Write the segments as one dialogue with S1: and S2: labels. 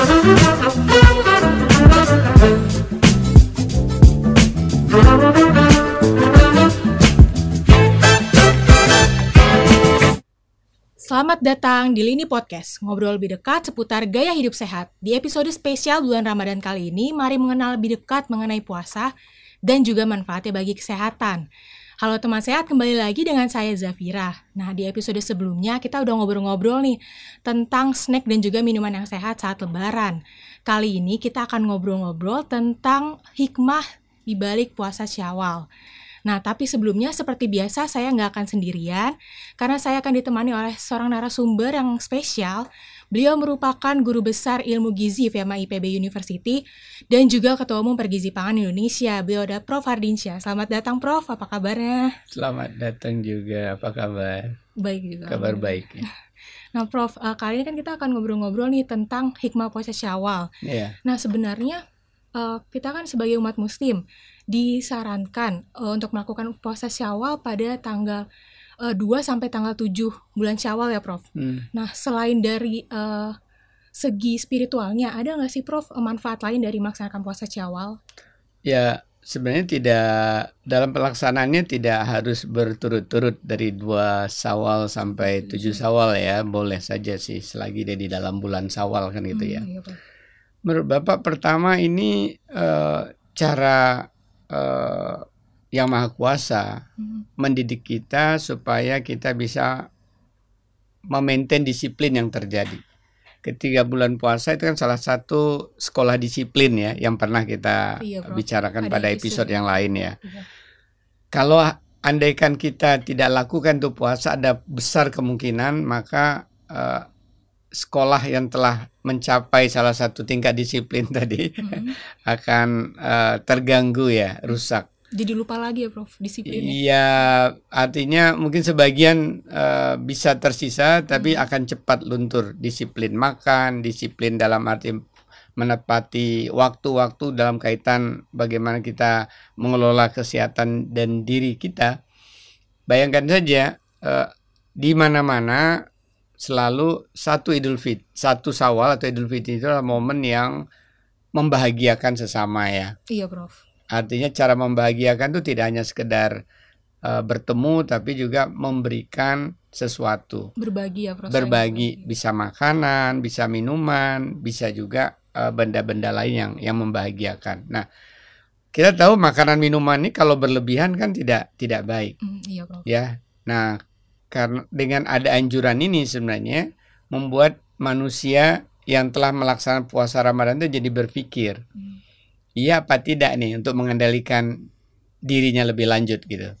S1: Selamat datang di Lini Podcast, ngobrol lebih dekat seputar gaya hidup sehat. Di episode spesial bulan Ramadan kali ini, mari mengenal lebih dekat mengenai puasa dan juga manfaatnya bagi kesehatan. Halo teman sehat, kembali lagi dengan saya Zafira. Nah, di episode sebelumnya kita udah ngobrol-ngobrol nih tentang snack dan juga minuman yang sehat saat lebaran. Kali ini kita akan ngobrol-ngobrol tentang hikmah di balik puasa Syawal. Nah, tapi sebelumnya seperti biasa saya nggak akan sendirian karena saya akan ditemani oleh seorang narasumber yang spesial. Beliau merupakan guru besar ilmu gizi FEMA IPB University dan juga Ketua Umum Pergizi Pangan Indonesia. Beliau ada Prof. Hardinsyah. Selamat datang Prof, apa kabarnya?
S2: Selamat datang juga, apa kabar?
S1: Baik juga.
S2: Kabar baik. Ya.
S1: Nah, Prof, uh, kali ini kan kita akan ngobrol-ngobrol nih tentang hikmah puasa Syawal.
S2: Iya.
S1: Nah, sebenarnya uh, kita kan sebagai umat muslim disarankan uh, untuk melakukan puasa Syawal pada tanggal uh, 2 sampai tanggal 7 bulan Syawal ya, Prof.
S2: Hmm.
S1: Nah, selain dari uh, segi spiritualnya, ada nggak sih, Prof, manfaat lain dari melaksanakan puasa Syawal?
S2: Ya, sebenarnya tidak dalam pelaksanaannya tidak harus berturut-turut dari dua Sawal sampai tujuh Sawal ya, boleh saja sih selagi dia di dalam bulan Sawal kan gitu ya.
S1: Hmm, iya, Prof.
S2: Menurut Bapak pertama ini eh, cara eh, yang Maha Kuasa
S1: Hmm,
S2: mendidik kita supaya kita bisa memaintain disiplin yang terjadi. Ketika bulan puasa itu kan salah satu sekolah disiplin ya yang pernah kita
S1: Iya,
S2: bicarakan
S1: Ada
S2: pada
S1: episode.
S2: episode yang lain ya.
S1: Iya.
S2: Kalau andaikan kita tidak lakukan tuh puasa ada besar kemungkinan maka eh, sekolah yang telah mencapai salah satu tingkat disiplin tadi
S1: Hmm.
S2: akan eh, terganggu ya, rusak.
S1: Jadi lupa lagi ya, Prof, disiplinnya.
S2: Iya, artinya mungkin sebagian eh, bisa tersisa, tapi
S1: Hmm.
S2: akan cepat luntur. Disiplin makan, disiplin dalam arti menepati waktu-waktu dalam kaitan bagaimana kita mengelola kesehatan dan diri kita. Bayangkan saja eh, di mana-mana selalu satu Idul Fit, satu Sawal atau Idul Fitri itu adalah momen yang membahagiakan sesama ya.
S1: Iya, Prof.
S2: Artinya cara membahagiakan itu tidak hanya sekedar uh, bertemu tapi juga memberikan sesuatu.
S1: Berbagi ya, Prof.
S2: Berbagi bisa makanan, bisa minuman, bisa juga uh, benda-benda lain yang yang membahagiakan. Nah, kita tahu makanan minuman ini kalau berlebihan kan tidak tidak baik
S1: Hmm, iya, Prof.
S2: ya. Nah, karena dengan ada anjuran ini sebenarnya membuat manusia yang telah melaksanakan puasa Ramadan itu jadi berpikir,
S1: Hmm.
S2: Iya apa tidak nih untuk mengendalikan dirinya lebih lanjut gitu.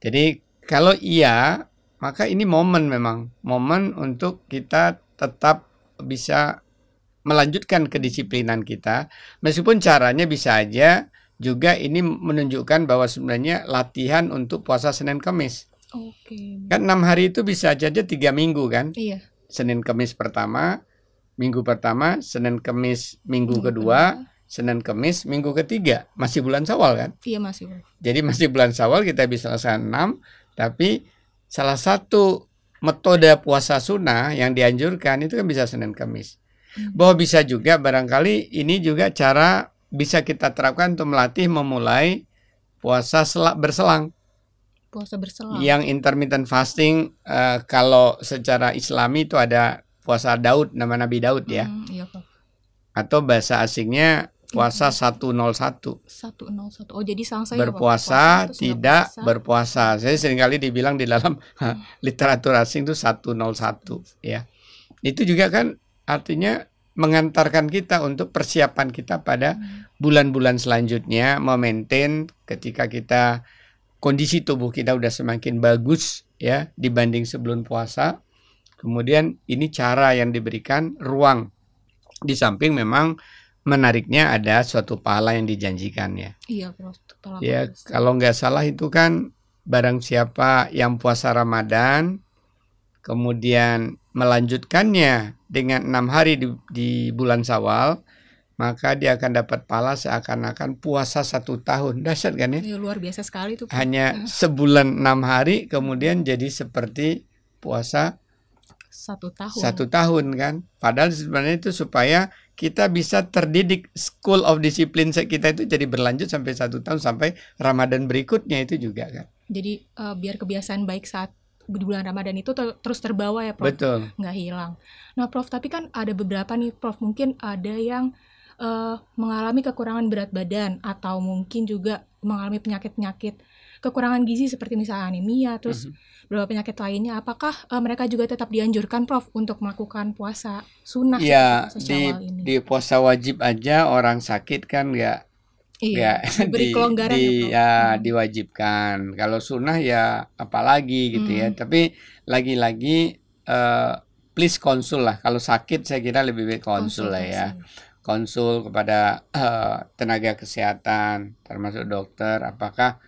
S2: Jadi kalau iya, maka ini momen memang momen untuk kita tetap bisa melanjutkan kedisiplinan kita, meskipun caranya bisa aja juga ini menunjukkan bahwa sebenarnya latihan untuk puasa Senin Kamis.
S1: Oke.
S2: Kan enam hari itu bisa aja tiga minggu kan,
S1: Iya.
S2: Senin Kamis pertama, minggu pertama, Senin Kamis minggu
S1: Minggu
S2: kedua, Senin Kamis minggu ketiga, masih bulan Sawal kan.
S1: Iya, masih.
S2: Jadi masih bulan Sawal kita bisa laksanakan 6, tapi salah satu metode puasa sunnah yang dianjurkan itu kan bisa Senin Kamis.
S1: Hmm.
S2: Bahwa bisa juga barangkali ini juga cara bisa kita terapkan untuk melatih memulai puasa selak berselang.
S1: Puasa berselang.
S2: Yang intermittent fasting eh, kalau secara Islami itu ada puasa Daud nama Nabi Daud ya
S1: Hmm, iya, Prof.
S2: atau bahasa asingnya puasa 101.
S1: 101. Oh, jadi sang saya
S2: berpuasa tidak
S1: puasa.
S2: berpuasa. Saya sering kali dibilang di dalam literatur asing itu 101 ya. Itu juga kan artinya mengantarkan kita untuk persiapan kita pada
S1: Hmm.
S2: bulan-bulan selanjutnya memaintain ketika kita kondisi tubuh kita udah semakin bagus ya dibanding sebelum puasa. Kemudian ini cara yang diberikan ruang di samping memang menariknya ada suatu pahala yang dijanjikan ya.
S1: Iya. Kepala
S2: Ya kalau nggak salah itu kan barang siapa yang puasa Ramadan kemudian melanjutkannya dengan enam hari di, di bulan Sawal maka dia akan dapat pahala seakan-akan puasa satu tahun dahsyat kan ya
S1: Iya, luar biasa sekali. Prof.
S2: hanya sebulan enam hari kemudian jadi seperti puasa
S1: satu tahun.
S2: satu tahun kan padahal sebenarnya itu supaya kita bisa terdidik school of discipline kita itu jadi berlanjut sampai satu tahun sampai Ramadan berikutnya itu juga kan.
S1: Jadi uh, biar kebiasaan baik saat bulan Ramadan itu ter terus terbawa ya Prof.
S2: Betul.
S1: Nggak hilang. Nah Prof tapi kan ada beberapa nih Prof mungkin ada yang uh, mengalami kekurangan berat badan atau mungkin juga mengalami penyakit-penyakit kekurangan gizi seperti misalnya anemia terus mm -hmm beberapa penyakit lainnya, apakah uh, mereka juga tetap dianjurkan, Prof, untuk melakukan puasa sunnah?
S2: Ya, di, ini? di puasa wajib aja orang sakit kan nggak
S1: Iya, diberi di, kelonggaran
S2: di, ya, ya hmm. diwajibkan. Kalau sunnah ya apalagi gitu ya. hmm. ya. Tapi lagi-lagi uh, please konsul lah. Kalau sakit saya kira lebih baik konsul lah ya. Konsul kepada uh, tenaga kesehatan, termasuk dokter. Apakah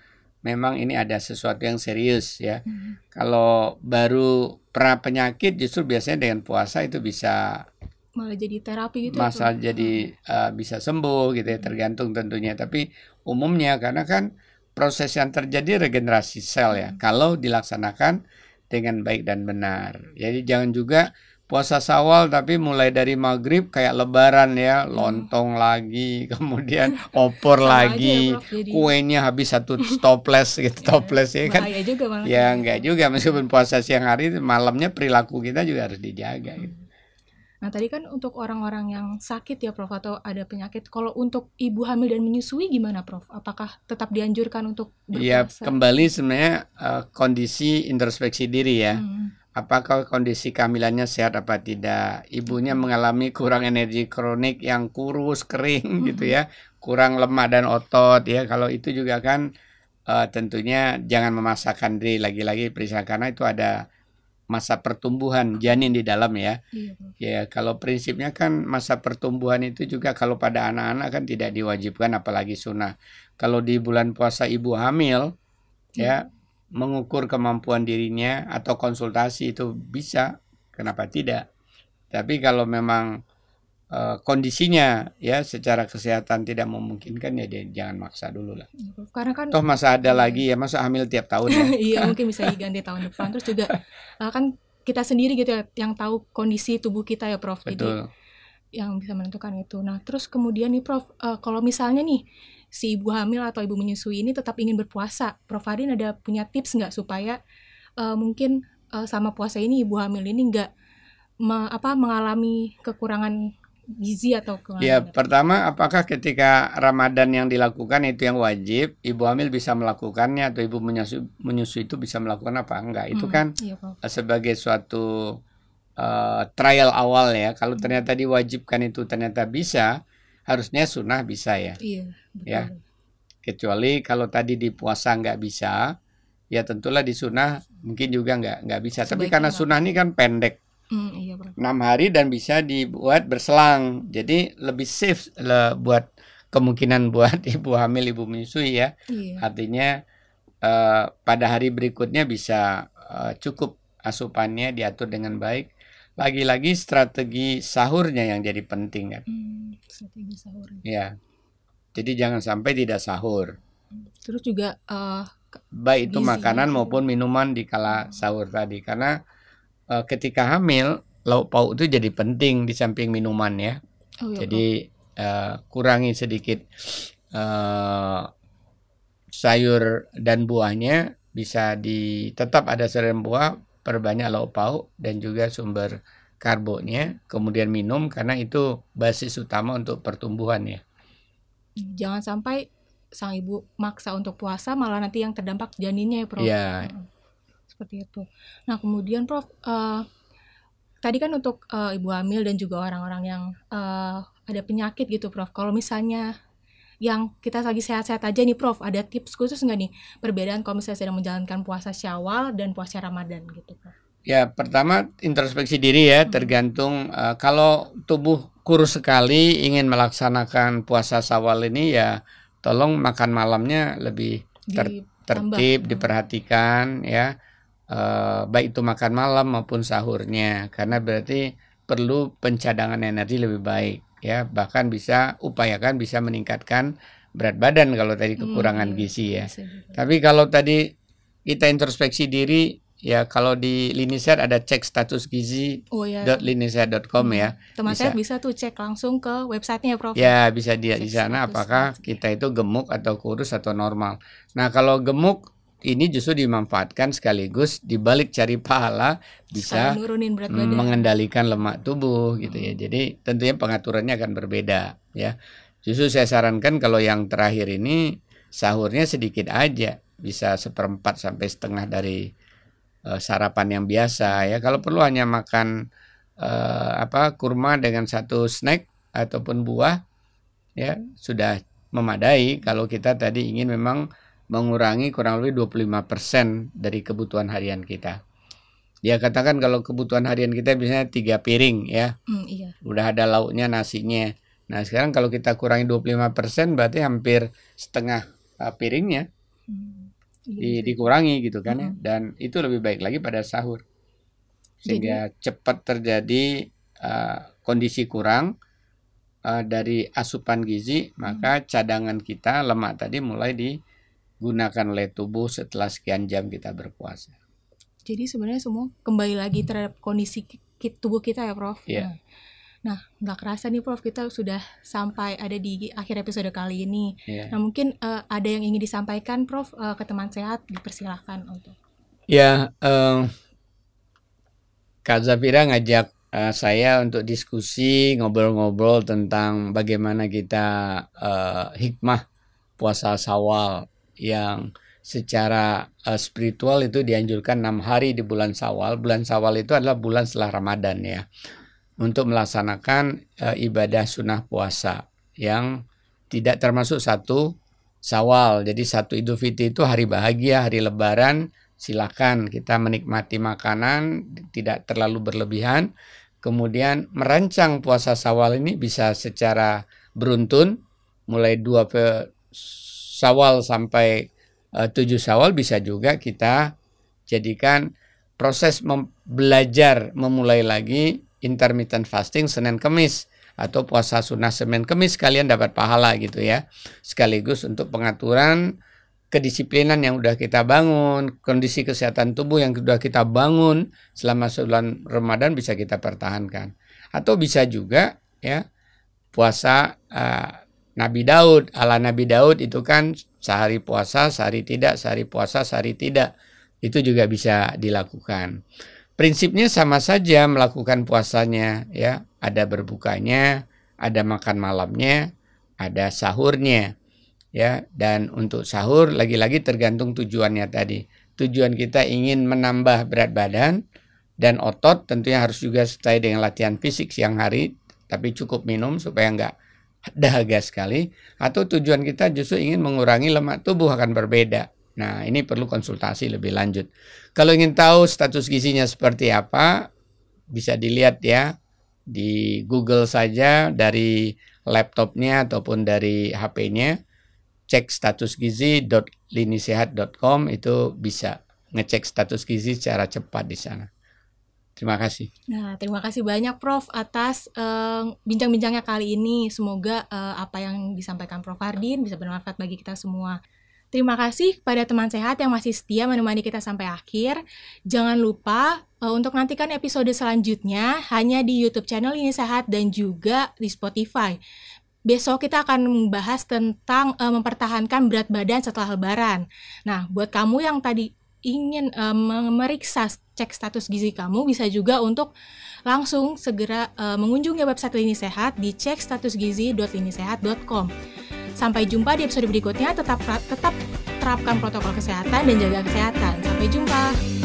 S2: memang ini ada sesuatu yang serius ya. Hmm. Kalau baru pra penyakit justru biasanya dengan puasa itu bisa
S1: malah jadi terapi gitu.
S2: Masa jadi uh, bisa sembuh gitu ya tergantung tentunya. Tapi umumnya karena kan proses yang terjadi regenerasi sel ya. Hmm. Kalau dilaksanakan dengan baik dan benar. Jadi jangan juga puasa sawal tapi mulai dari maghrib kayak lebaran ya hmm. lontong lagi kemudian opor lagi ya, kuenya habis satu toples gitu ya, toples ya kan
S1: juga malah
S2: ya enggak juga meskipun puasa siang hari malamnya perilaku kita juga harus dijaga gitu.
S1: Nah tadi kan untuk orang-orang yang sakit ya Prof atau ada penyakit, kalau untuk ibu hamil dan menyusui gimana Prof? Apakah tetap dianjurkan untuk
S2: iya, berpuasa? Ya kembali sebenarnya uh, kondisi introspeksi diri ya. Hmm apakah kondisi kehamilannya sehat apa tidak. Ibunya mengalami kurang energi kronik yang kurus, kering gitu ya, kurang lemak dan otot ya. Kalau itu juga kan uh, tentunya jangan memaksakan diri lagi-lagi periksa karena itu ada masa pertumbuhan janin di dalam ya. Iya, ya, kalau prinsipnya kan masa pertumbuhan itu juga kalau pada anak-anak kan tidak diwajibkan apalagi sunnah. Kalau di bulan puasa ibu hamil ya iya mengukur kemampuan dirinya atau konsultasi itu bisa, kenapa tidak? Tapi kalau memang e, kondisinya ya secara kesehatan tidak memungkinkan ya dia jangan maksa dulu lah.
S1: Karena kan
S2: toh masa ada lagi ya masa hamil tiap tahun ya.
S1: iya mungkin bisa diganti tahun depan. Terus juga uh, kan kita sendiri gitu ya yang tahu kondisi tubuh kita ya Prof.
S2: Betul.
S1: Jadi yang bisa menentukan itu. Nah terus kemudian nih Prof, uh, kalau misalnya nih si ibu hamil atau ibu menyusui ini tetap ingin berpuasa, Prof Farin ada punya tips nggak supaya uh, mungkin uh, sama puasa ini ibu hamil ini nggak me, apa mengalami kekurangan gizi atau kekurangan?
S2: Ya, pertama apakah ketika Ramadan yang dilakukan itu yang wajib, ibu hamil bisa melakukannya atau ibu menyusui, menyusui itu bisa melakukan apa enggak? Itu hmm, kan iya, sebagai suatu uh, trial awal ya. Kalau hmm. ternyata diwajibkan itu ternyata bisa, harusnya sunnah bisa ya.
S1: Iya
S2: ya. kecuali kalau tadi di puasa nggak bisa ya tentulah di sunnah mungkin juga nggak nggak bisa. Sebaiknya tapi karena sunnah ini kan pendek.
S1: Mm, iya,
S2: enam hari dan bisa dibuat berselang. Jadi lebih safe le, buat kemungkinan buat ibu hamil ibu menyusui ya. Iya. artinya uh, pada hari berikutnya bisa uh, cukup asupannya diatur dengan baik. Lagi-lagi strategi sahurnya yang jadi penting kan
S1: hmm, strategi sahur
S2: ya jadi jangan sampai tidak sahur.
S1: Terus juga uh,
S2: baik itu makanan maupun minuman di kala sahur tadi. Karena uh, ketika hamil lauk pauk itu jadi penting di samping minuman ya. Oh, iya, jadi uh, kurangi sedikit uh, sayur dan buahnya. Bisa di tetap ada sayur dan buah perbanyak lauk pauk dan juga sumber karbonya kemudian minum karena itu basis utama untuk pertumbuhan ya
S1: jangan sampai sang ibu maksa untuk puasa malah nanti yang terdampak janinnya ya Prof.
S2: Yeah.
S1: Seperti itu. Nah kemudian Prof, uh, tadi kan untuk uh, ibu hamil dan juga orang-orang yang uh, ada penyakit gitu Prof. Kalau misalnya yang kita lagi sehat-sehat aja nih Prof, ada tips khusus nggak nih perbedaan kalau misalnya sedang menjalankan puasa Syawal dan puasa Ramadan gitu?
S2: Ya pertama introspeksi diri ya, tergantung uh, kalau tubuh kurus sekali ingin melaksanakan puasa sawal ini ya tolong makan malamnya lebih ter tertib diperhatikan ya. E, baik itu makan malam maupun sahurnya karena berarti perlu pencadangan energi lebih baik ya. Bahkan bisa upayakan bisa meningkatkan berat badan kalau tadi kekurangan hmm, gizi ya. Tapi kalau tadi kita introspeksi diri ya kalau di Linisehat ada cek status gizi
S1: Oh ya.
S2: .linisehat.com ya.
S1: Teman
S2: bisa.
S1: saya bisa tuh cek langsung ke websitenya Prof.
S2: Ya, bisa dia di sana apakah
S1: gizi.
S2: kita itu gemuk atau kurus atau normal. Nah, kalau gemuk ini justru dimanfaatkan sekaligus dibalik cari pahala bisa
S1: berat badan.
S2: mengendalikan lemak tubuh gitu ya. Jadi tentunya pengaturannya akan berbeda ya. Justru saya sarankan kalau yang terakhir ini sahurnya sedikit aja, bisa seperempat sampai setengah dari eh, sarapan yang biasa ya. Kalau perlu hanya makan eh, apa kurma dengan satu snack ataupun buah ya sudah memadai kalau kita tadi ingin memang mengurangi kurang lebih 25% dari kebutuhan harian kita. Ya katakan kalau kebutuhan harian kita biasanya tiga piring ya,
S1: Hmm, iya.
S2: udah ada lauknya nasinya. Nah sekarang kalau kita kurangi 25% berarti hampir setengah uh, piringnya
S1: Hmm,
S2: di-
S1: iya.
S2: dikurangi gitu kan ya. Dan itu lebih baik lagi pada sahur. Sehingga cepat terjadi uh, kondisi kurang uh, dari asupan gizi, maka cadangan kita lemak tadi mulai digunakan oleh tubuh setelah sekian jam kita berpuasa.
S1: Jadi sebenarnya semua kembali lagi terhadap kondisi tubuh kita ya, Prof.
S2: Iya.
S1: Nah, Nah, nggak kerasa nih, Prof. Kita sudah sampai ada di akhir episode kali ini.
S2: Ya.
S1: Nah, mungkin eh, ada yang ingin disampaikan, Prof, eh, ke teman sehat, dipersilahkan untuk.
S2: Ya, eh, Kak Zafira ngajak eh, saya untuk diskusi, ngobrol-ngobrol tentang bagaimana kita eh, hikmah puasa Sawal yang secara eh, spiritual itu dianjurkan enam hari di bulan Sawal. Bulan Sawal itu adalah bulan setelah Ramadan ya, untuk melaksanakan eh, ibadah sunnah puasa yang tidak termasuk satu Sawal. Jadi satu Idul Fitri itu hari bahagia, hari Lebaran. Silakan kita menikmati makanan tidak terlalu berlebihan. Kemudian merancang puasa sawal ini bisa secara beruntun. Mulai dua sawal sampai eh, tujuh sawal bisa juga kita jadikan proses belajar memulai lagi intermittent fasting Senin Kemis atau puasa sunnah Senin Kemis kalian dapat pahala gitu ya sekaligus untuk pengaturan kedisiplinan yang sudah kita bangun, kondisi kesehatan tubuh yang sudah kita bangun selama sebulan Ramadan bisa kita pertahankan. Atau bisa juga ya puasa eh, Nabi Daud, ala Nabi Daud itu kan sehari puasa, sehari tidak, sehari puasa, sehari tidak. Itu juga bisa dilakukan. Prinsipnya sama saja melakukan puasanya ya, ada berbukanya, ada makan malamnya, ada sahurnya ya. Dan untuk sahur lagi-lagi tergantung tujuannya tadi. Tujuan kita ingin menambah berat badan dan otot tentunya harus juga sesuai dengan latihan fisik siang hari tapi cukup minum supaya nggak dahaga sekali. Atau tujuan kita justru ingin mengurangi lemak tubuh akan berbeda. Nah ini perlu konsultasi lebih lanjut kalau ingin tahu status gizinya seperti apa bisa dilihat ya di Google saja dari laptopnya ataupun dari HP-nya cek status gizi.linisehat.com itu bisa ngecek status gizi secara cepat di sana. Terima kasih.
S1: Nah, terima kasih banyak Prof atas eh, bincang-bincangnya kali ini. Semoga eh, apa yang disampaikan Prof Hardin bisa bermanfaat bagi kita semua. Terima kasih kepada teman sehat yang masih setia menemani kita sampai akhir. Jangan lupa eh, untuk nantikan episode selanjutnya hanya di YouTube channel ini sehat dan juga di Spotify. Besok kita akan membahas tentang eh, mempertahankan berat badan setelah lebaran. Nah, buat kamu yang tadi ingin eh, memeriksa cek status gizi kamu bisa juga untuk langsung segera eh, mengunjungi website Lini Sehat di cek statusgizi.linisehat.com. Sampai jumpa di episode berikutnya. Tetap tetap terapkan protokol kesehatan dan jaga kesehatan. Sampai jumpa.